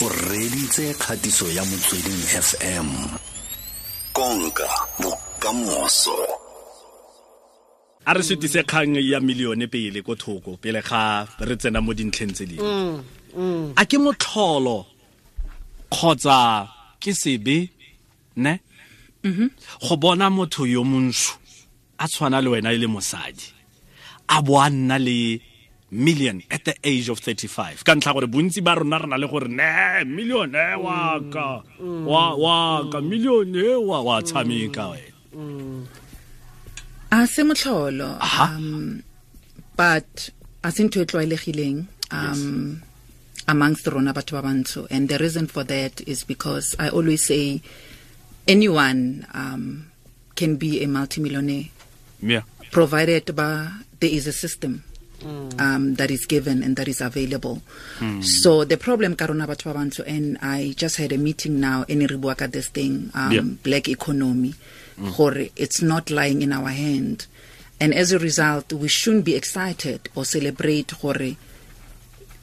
o reditse kgatiso ya motsweding fm konka bokamoso. A re sutise kgang ya milione pele ko thoko pele ga re tsena mo dintlheng tse dingwe. A ke motlholo kgotsa ke sebe ne? Go bona motho yo montsho a tshwana le wena e le mosadi a bo a nna le million at the age of 35 ka ntlha gore bontsi ba rona re na le gore ne million e wa ka wa wa ka million e wa wa tshameka wena. A se motlholo um but a se ntho e tlwaelegileng um amongst rona batho ba bantsho. And the reason for that is because i always say anyone um, can be a multimillionaire yeah. provided ba there is a system um, that is given and that is available. So the problem karona batho ba bantsho and I just had a meeting now in re bua this thing um, Yeah. black economy gore it's not lying in our hand and as a result we shouldn't be excited or celebrate gore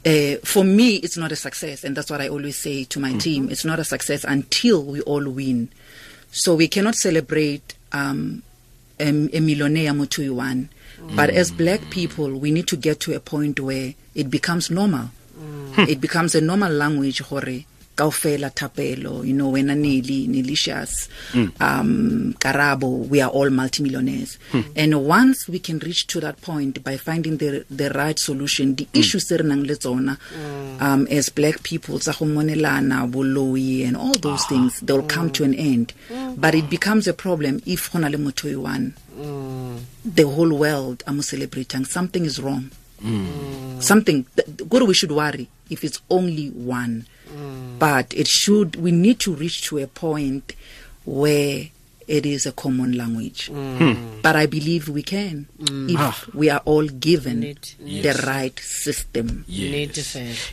uh, for me, it's not a success, and that's what I always say to my team. It's not a success until we all win. So we cannot celebrate um, a, a millionaire Mutuiwan. But as black people, we need to get to a point where it becomes normal. Hmm. It becomes a normal language, hore. kaofela tapelo, you know, when Nili, Nilicious, hmm. um, Karabo, we are all multimillionaires. Hmm. And once we can reach to that point by finding the the right solution, the issues that nang le um, as black people, tsa go monelana, boloi, and all those ah. things, they will come to an end. But it becomes a problem if hona le motho one, the whole world I'm celebrating something is wrong. Something good we should worry if it's only one. But it should we need to reach to a point where it is a common language. But I believe we can if we are all given Need- the right system. nnete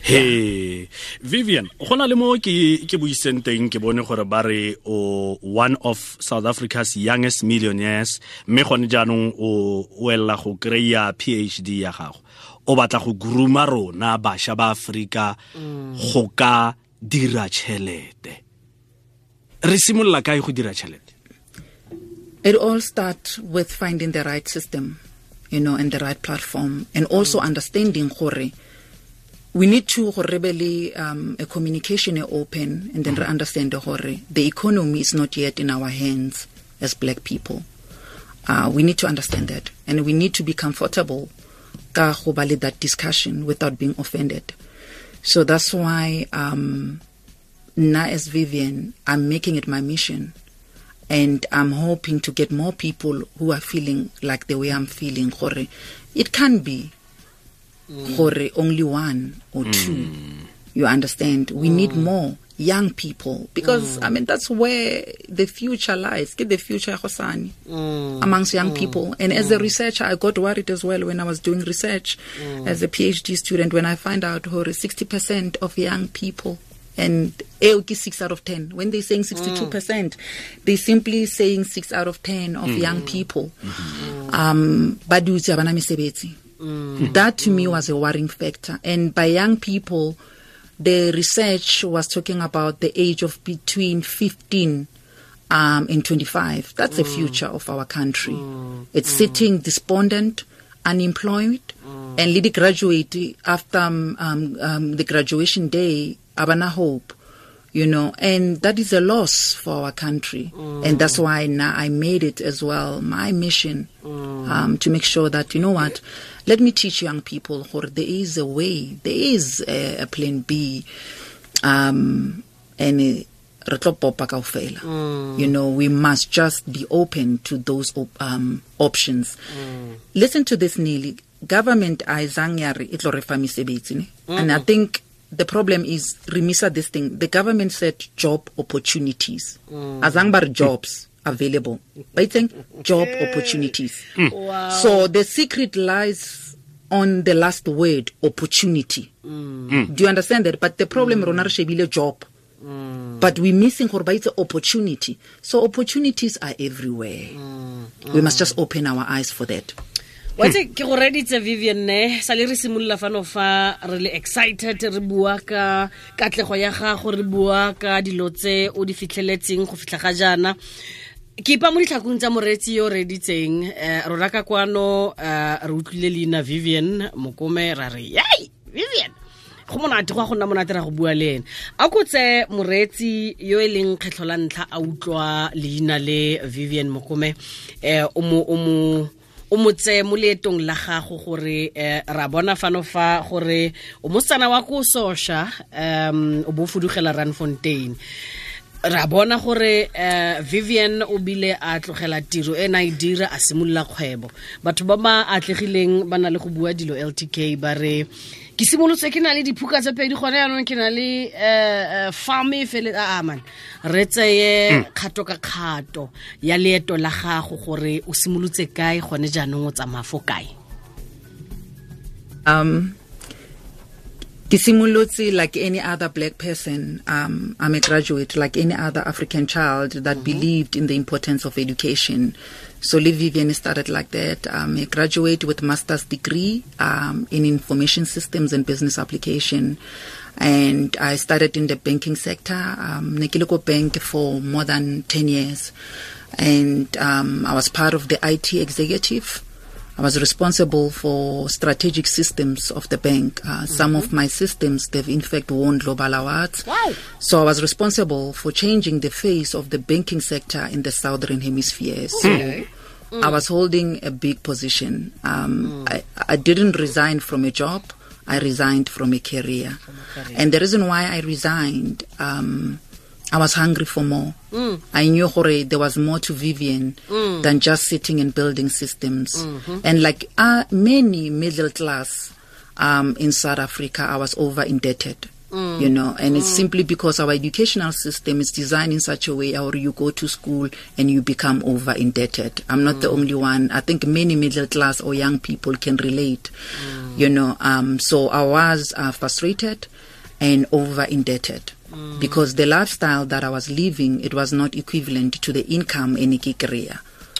Hey, yeah. vivian go na le mo ke ke buiseng teng ke bone gore ba re o one of south africa's youngest millionaires mme gone jaanong o o elela go kry-a phd ya gago. O batla go grooma rona bašwa ba Afrika go ka dira tšhelete. Re simolola kae go dira tšhelete It all starts with finding the right system, you know, and the right platform, and also understanding gore we need to gore re be le, um, a communication open, and then re understand gore the economy is not yet in our hands as black people. Uh, we need to understand that, and we need to be comfortable ka go that discussion without being offended. So that's why um, na as Vivian, I'm making it my mission and I'm hoping to get more people who are feeling like the way I'm feeling. Gore, it can be. Mm. Gore only one or mm. two. You understand? We need mm. more young people. Because I mean that's where the future lies. Get the future go amongst young people. And as a researcher, I got worried as well when I was doing research as a PhD student. When I find out gore 60% of young people and eo ke 6 out of 10 when they're saying 62% they're simply saying 6 out of 10 of young people. Um dutse ha bana mesebetsi. That to me was a worrying factor. And by young people the research was talking about the age of between 15 um, and 25 that's the future of our country. It's sitting despondent unemployed and le graduate after um, um, um, the graduation day abana hope you know and that is a loss for our country. And that's why now i made it as well my mission um, to make sure that you know what let me teach young people gore there is a way there is a, a plan b um, and eh, tlo popa kaofela. You know we must just be open to those op- um, options. Listen to this nearly government ayizange yari itlo re fa mesebetsi and i think the problem is remisa this thing. The government said job opportunities. Mm. Re jobs available. Mm. Ba itseng job opportunities. Mm. So the secret lies on the last word opportunity. Do you understand that? But the problem rona re shebile job. But we're missing gore ba itse opportunity. So opportunities are everywhere. We must just open our eyes for that wa tse ke go reditse vivian ne? Sa le re simolola fano fa re le excited re bua ka katlego ya gago re bua ka dilo tse o di fitlheletseng go fitlha ga jaana. Ke ipa mo ditlhakong tsa moreetsi yo o reditseng um rona ka kwano um re utlwile leina vivian mokome ra re yai vivian go monate go a go nna monate ra go bua le ene. A kotse moreetsi yo e leng kgetlho la ntlha a utlwa leina le vivian mokome um o mo o mo motse mo leetong la gago gore eh, ra bona fano fa gore o motsana wa ko sosha um o bo fudugela ranfontein ra bona gore uh, vivian o bile a tlogela tiro e na e dira a simolola kgwebo. Batho ba ba atlegileng ba na le go bua dilo ltk ba re ke simolotse ke na le diphuka tse pedi gone yaanong ke na le um farme farm e fele aman re tseye kgato ka kgato ya leeto la gago gore o simolotse kae gone jaanong o tsamaya fo kae Um, simolotse like any other black person, um, I'm a graduate, like any other African child that mm -hmm. believed in the importance of education. So Live Vivian started like that. I'm a graduate with master's degree um, in information systems and business application. And I started in the banking sector, um, Nekiloko Bank for more than 10 years. And um, I was part of the IT executive. I was responsible for strategic systems of the bank. Uh, Some of my systems, they've in fact won global awards. Wow. So I was responsible for changing the face of the banking sector in the southern hemisphere. So I was holding a big position. Um, I, I didn't resign from a job. I resigned from a career. And the reason why I resigned, um, I was hungry for more. I knew hore there was more to Vivian than just sitting and building systems. And like uh, many middle class um, in South Africa, I was over indebted. You know, and it's simply because our educational system is designed in such a way where you go to school and you become over indebted. I'm not the only one. I think many middle class or young people can relate. You know, um, so I was uh, frustrated and over indebted because the lifestyle that I was living it was not equivalent to the income in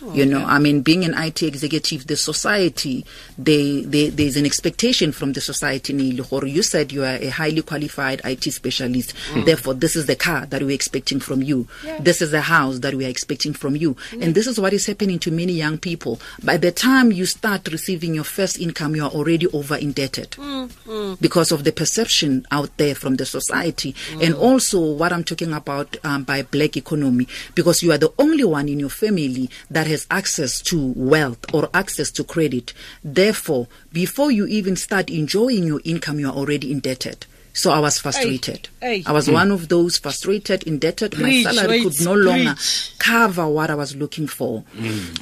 Ikikeria. You know, I mean, being an IT executive, the society, they, they, there's an expectation from the society. You said you are a highly qualified IT specialist. Mm. Therefore, this is the car that we're expecting from you. This is the house that we are expecting from you. Mm. And this is what is happening to many young people. By the time you start receiving your first income, you are already over indebted mm, because of the perception out there from the society and also what i'm talking about um, by black economy because you are the only one in your family that has access to wealth or access to credit therefore before you even start enjoying your income you are already indebted so I was frustrated. I was one of those frustrated, indebted. Preach, My salary could no longer preach. cover what I was looking for.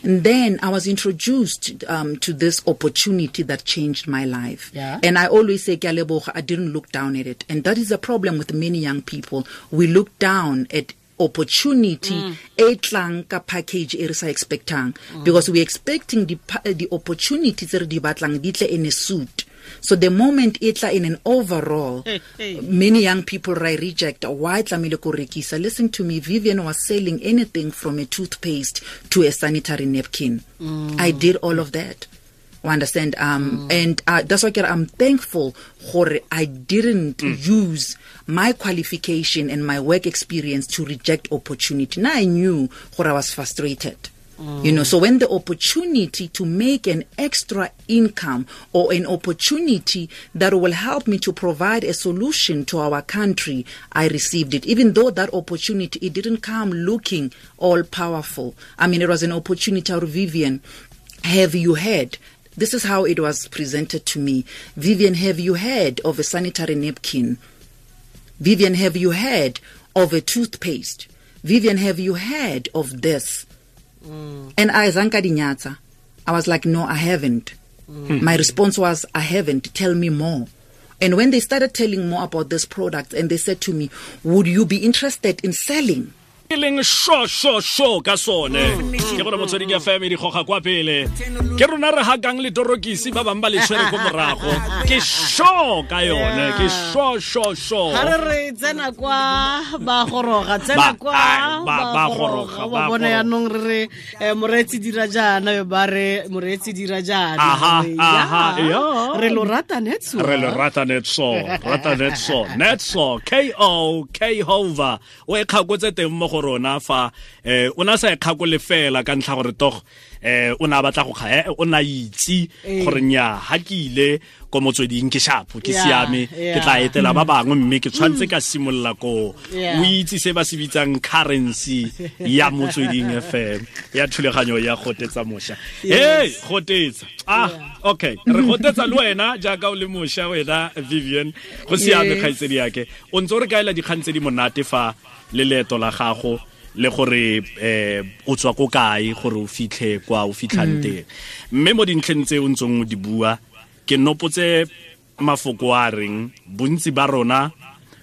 And then I was introduced um, to this opportunity that changed my life. Yeah. And I always say, "Ke I didn't look down at it. And that is a problem with many young people. We look down at opportunity mm. e tlang ka package e re sa expectang. Because we're expecting the, the opportunities tse re di batlang di tle in a suit. So the moment e tla in an overall Hey, hey. many young people right reject why tlamile ko rekisa. Listen to me vivian was selling anything from a toothpaste to a sanitary napkin. Mm. I did all of that understand? Um and uh, that's why i'm thankful gore i didn't use my qualification and my work experience to reject opportunity. Now i knew gore i was frustrated. You know so when the opportunity to make an extra income or an opportunity that will help me to provide a solution to our country i received it. Even though that opportunity it didn't come looking all powerful. I mean it was an opportunity out of vivian have you heard this is how it was presented to me vivian have you heard of a sanitary napkin vivian have you heard of a toothpaste vivian have you heard of this mm. and I zanka dinyatsa. I was like, no, I haven't. Mm. My response was, I haven't. Tell me more. And when they started telling more about this product, and they said to me, would you be interested in selling? E leng shoshosho sho sho ka sone. Ke gore motsweding fm di goga kwa pele. Ke rona re hakang le torokisi ba bangwe ba le tshwere ko morago. Ke sho ka yone ke sho sho sho. Ga re re tsena kwa ba goroga tsena kwa ba- ba goroga. goroga, ba ba bona yaanong re re moreetsi dira jaana yo ba re moreetsi dira jaana. Re, lo rata netso. Re le rata netso rata netso. Netso k hova o e kgakotse teng mo go rona fa eh o na sa e kgakole fela ka ntlha gore togo eh o na batla go kga eh, o na itse Eh. gore nya ha ke ile ko motsweding ke shapo ke siame ke tla etela ba bangwe mme ke tshwantse ka simolola ko. O itse se ba se bitsang currency ya motsweding fm ya thulaganyo ya gotetsa mosha hey gotetsa ah okay. Re gotetsa le wena jaaka o le mosha wena vivian. Go siame khaitsedi yake. O ntse o re kaela dikgang tse di monate fa le leeto la gago le gore eh o tswa ko kae gore o fitlhe kwa o fitlhang teng. Mme mo dintlheng tse o ntseng o di bua ke nopotse mafoko a reng bontsi ba rona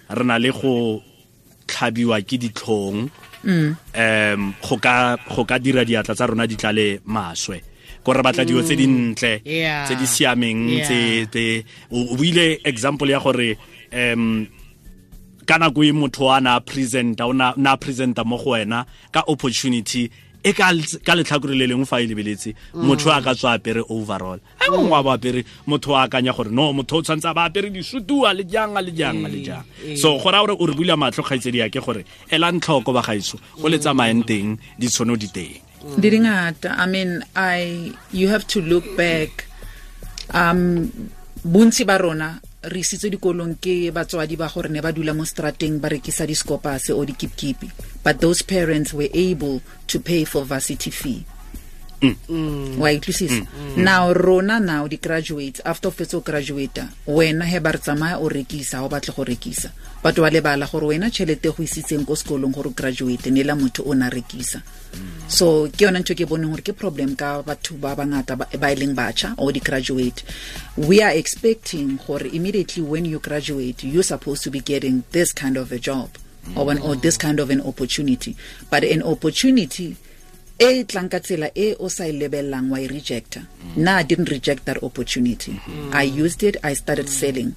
re na le go tlhabiwa ke ditlhong. Um go ka go ka dira diatla tsa rona di tlale maswe. Kore batla dilo tse dintle tse di siameng tse o buile example ya gore um ka nako e motho a na presenta o na na presenta mo go wena ka opportunity e ka ka letlhakore le lengwe fa e lebeletse motho a ka tswa apere overall. A mongwe a ba apere motho a akanya gore no motho o tshwanetse a ba apere disutua le jang a le jang a le jang. so go raya gore o re bula matlho kgaitsedi yake gore ela ntlhoko ba gaetso go le tsamayeng teng ditshono di teng. Di dingata. I mean i you have to look back. Um bontsi ba rona re dikolong ke batswadi ba gore ne ba dula mo strateng ba rekisa discopase o dikipkipi. But those parents were able to pay for varsity fee Mm. wa itlwisisa mm. now rona now di-graduates after o fetse o graduata wena he ba re tsamaya o rekisa ga o batle go rekisa. But wa lebala gore wena tšhelete go isitseng ko sekolong gore graduate ne la motho o na rekisa. Mm. So ke yona ntho ke boneng gore ke problem ka batho ba bangata ba ba e leng batšha or di-graduate. We are expecting gore immediately when you graduate you're supposed to be getting this kind of a job or, an, or this kind of an opportunity. But an opportunity e tlang ka tsela e o sa e lebellang wa e rejecta. Nna i didn't reject that opportunity. I used it i started selling.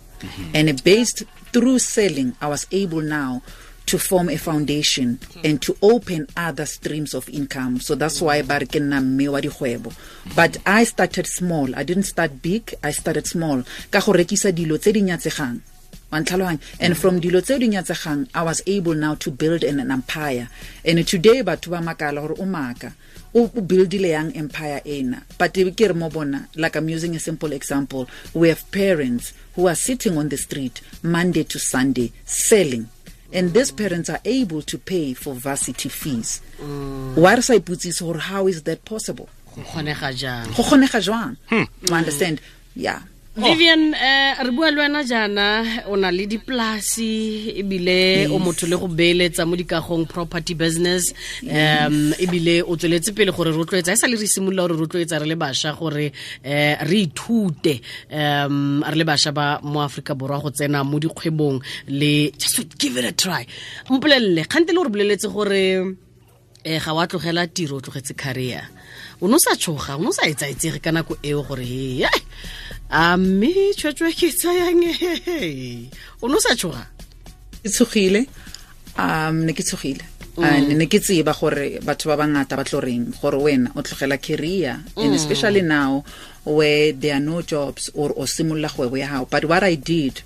And based through selling i was able now to form a foundation and to open other streams of income. So that's why ba re ke nna mme wa dikgwebo. But i started small. I didn't start big i started small. Ka go rekisa dilo tse di nyatsegang and from dilo tseo di nyatsegang i was able now to build an, an empire. And today batho ba makala gore o maaka o buildile yang empire ena. But ke re mo bona like i'm using a simple example we have parents who are sitting on the street monday to sunday selling. And these parents are able to pay for varsity fees. Mm. Wa re sa iputsise gore how is that possible? Go kgonega jang? Go kgonega jwang? Hmm. Wa understand? Yeah vivian eh re bua le wena jaana o na le dipolasi ebile o motho le go beeletsa mo dikagong property business. Um ebile o tsweletse pele gore rotloetsa e sa le re simolola gore rotloetsa re le bašwa gore eh re ithute um re le bašwa ba mo aforika borwa go tsena mo dikgwebong le just give it a try. Mpolelele kgante le gore boleletse gore eh ga wa tlogela tiro o tlogetse career. O ne o sa tshoga o ne o sa etsaetsege ka nako eo gore he a mme tshwetswe ke tsayang o ne o sa tshoga? Ke tshogile um ne ke tshogile. And ne ke tseba gore batho ba bangata ba tlo reng gore wena o tlogela career. And especially now where there are no jobs or o simolola kgwebo ya gago but what i did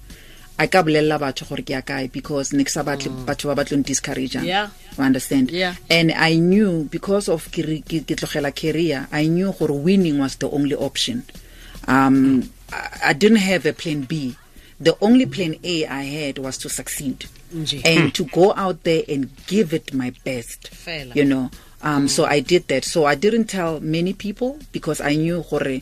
a ka bolelela batho gore ke ya kae because ne ke sa batle batho ba batlong discourage Yeah. you understand? Yeah. and i knew because of ke re- ke ke tlogela career i knew gore winning was the only option. Um I, I didn't have a plan b. The only plan a i had was to succeed Nje. and to go out there and give it my best Fela. you know? Um so i did that. So i didn't tell many people because i knew gore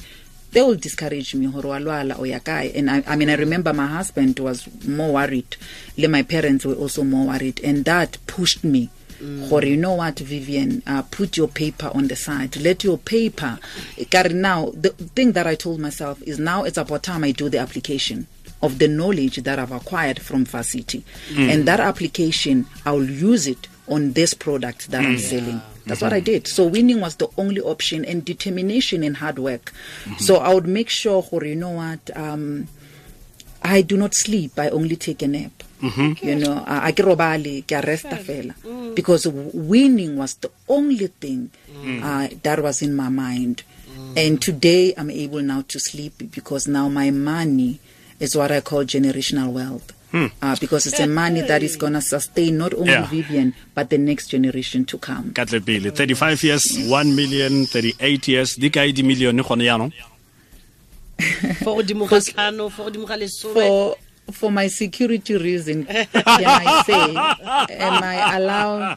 they will discourage me gore wa lwala o ya and I, i mean i remember my husband was more worried. My parents were also more worried. And that pushed me. Mm. Gore you know what vivian? Uh, put your paper on the side. Let your paper eh, Kare now the thing that i told myself is now it's about time i do the application of the knowledge that I've acquired from varsity. Mm. And that application, I'll use it on this product that I'm mm. selling. That's what I did. So winning was the only option and determination and hard work. Mm-hmm. So I would make sure, gore, you know what, um, I do not sleep. I only take a nap. Mm-hmm. You know, I I ke robale, ke a resta fela. Mm. Because winning was the only thing mm. uh, that was in my mind. Mm. And today I'm able now to sleep because now my money is what I call generational wealth. Uh, because it's a money that is going to sustain not only Yeah. Vivian, but the next generation to come. ka tle pele 35 years 1 million 38 years di kae di million gone yaanong fo godimo ga tlhano fo godimo ga lesome for for my security reason can i say am i allowed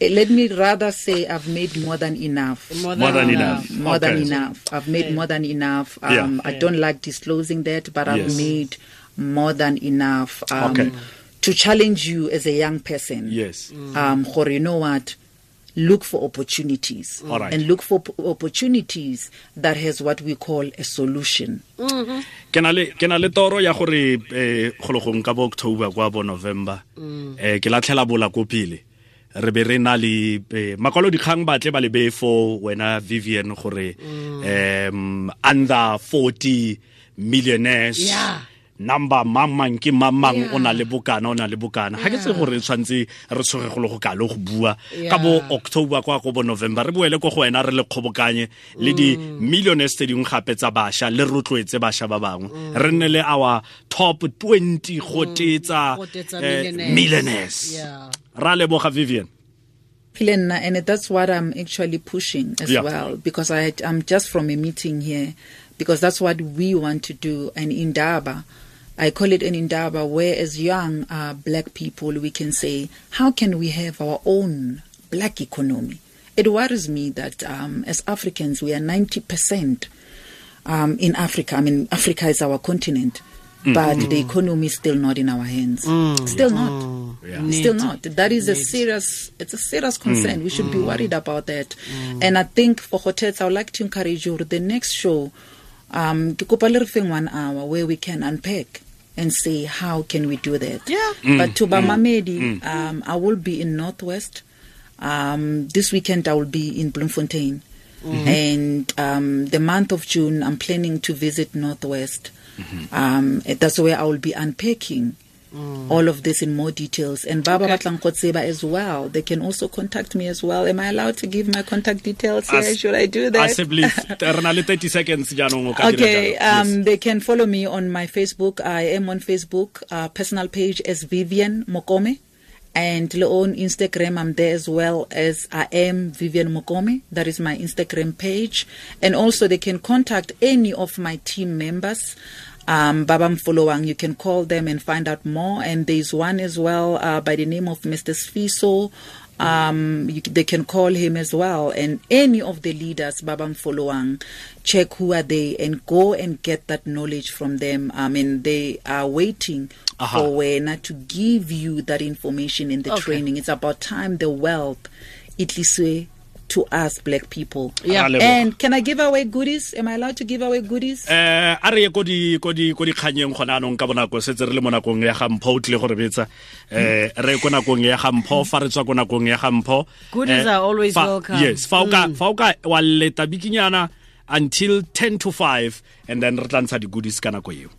eh, let me rather say i've made more than enough More More than Uh, enough. more than enough i've made more than enough um, Yeah. i don't like disclosing that but i've Yes. made more than enough um, Okay. to challenge you as a young person. Yes. Um gore, you know what? Look for opportunities. All right. and look for p- opportunities that has what we call a solution. Ke na le ke na le toro ya gore eh go ka bo october kwa bo november eh ke latlhela bola ko pele re be re na le eh, makwalo dikgang ba tle ba le be for wena Vivian gore um under 40 millionaires. Yeah. Number mang mang ke mang mang o na le bokana o na le bokana. Ga ke tse gore re tshwantse re tshoge go le go kalo go bua. Ka bo october kwa go bo november re boele ko go wena re le kgobokanye le di millionaires tse dingwe gape tsa bašwa le rotloetse bašwa ba bangwe. Re nne le our top 20 go tetsa Go millionaires. ra leboga vivian. Helena, and that's what I'm actually pushing as Yeah. well because I I'm just from a meeting here because that's what we want to do. And Indaba, I call it an Indaba, where as young uh, black people we can say, how can we have our own black economy? It worries me that um, as Africans we are ninety percent um, in Africa. I mean, Africa is our continent. But the economy is still not in our hands. Still not. Yeah. Still not. That is a serious. It's a serious concern. We should be worried about that. And I think for hotels, I would like to encourage you. The next show, um, ke kopa le re feng one hour where we can unpack and say how can we do that. Yeah. But to Bamamedi, um, I will be in Northwest. Um, this weekend I will be in Bloemfontein. And um, the month of June, I'm planning to visit Northwest. Um, and that's where I will be unpacking all of this in more details. And Baba Okay. Batlang Kotseba as well. They can also contact me as well. Am I allowed to give my contact details here? As- Should I do that? as I believe re 30 seconds jaanong o ka dira Okay, um, they can follow me on my Facebook. I am on Facebook, uh, personal page as Vivian Mokome. And on Instagram, I'm there as well as I am Vivian Mokome. That is my Instagram page. And also, they can contact any of my team members. Um, Babam Folowang, you can call them and find out more. And there's one as well uh, by the name of Mr. Sfiso. Um, you, they can call him as well. And any of the leaders, Babam Folowang, check who are they and go and get that knowledge from them. I mean, they are waiting Aha. for Wena to give you that information in the Okay. training. It's about time the wealth it is to us black people. Yeah. And can I give away goodies? Am I allowed to give away goodies? eh a re ko di ko di ko di kganyeng gona anong ka bonako setse re le mo nakong ya gampho o tlile gore betsa eh re ye ko nakong ya gampho fa re tswa ko nakong ya gampho Goodies are always welcome. yes fa o ka fa o ka wa leta bikinyana until 10 to 5 and then re tla ntsha di goodies ka nako eo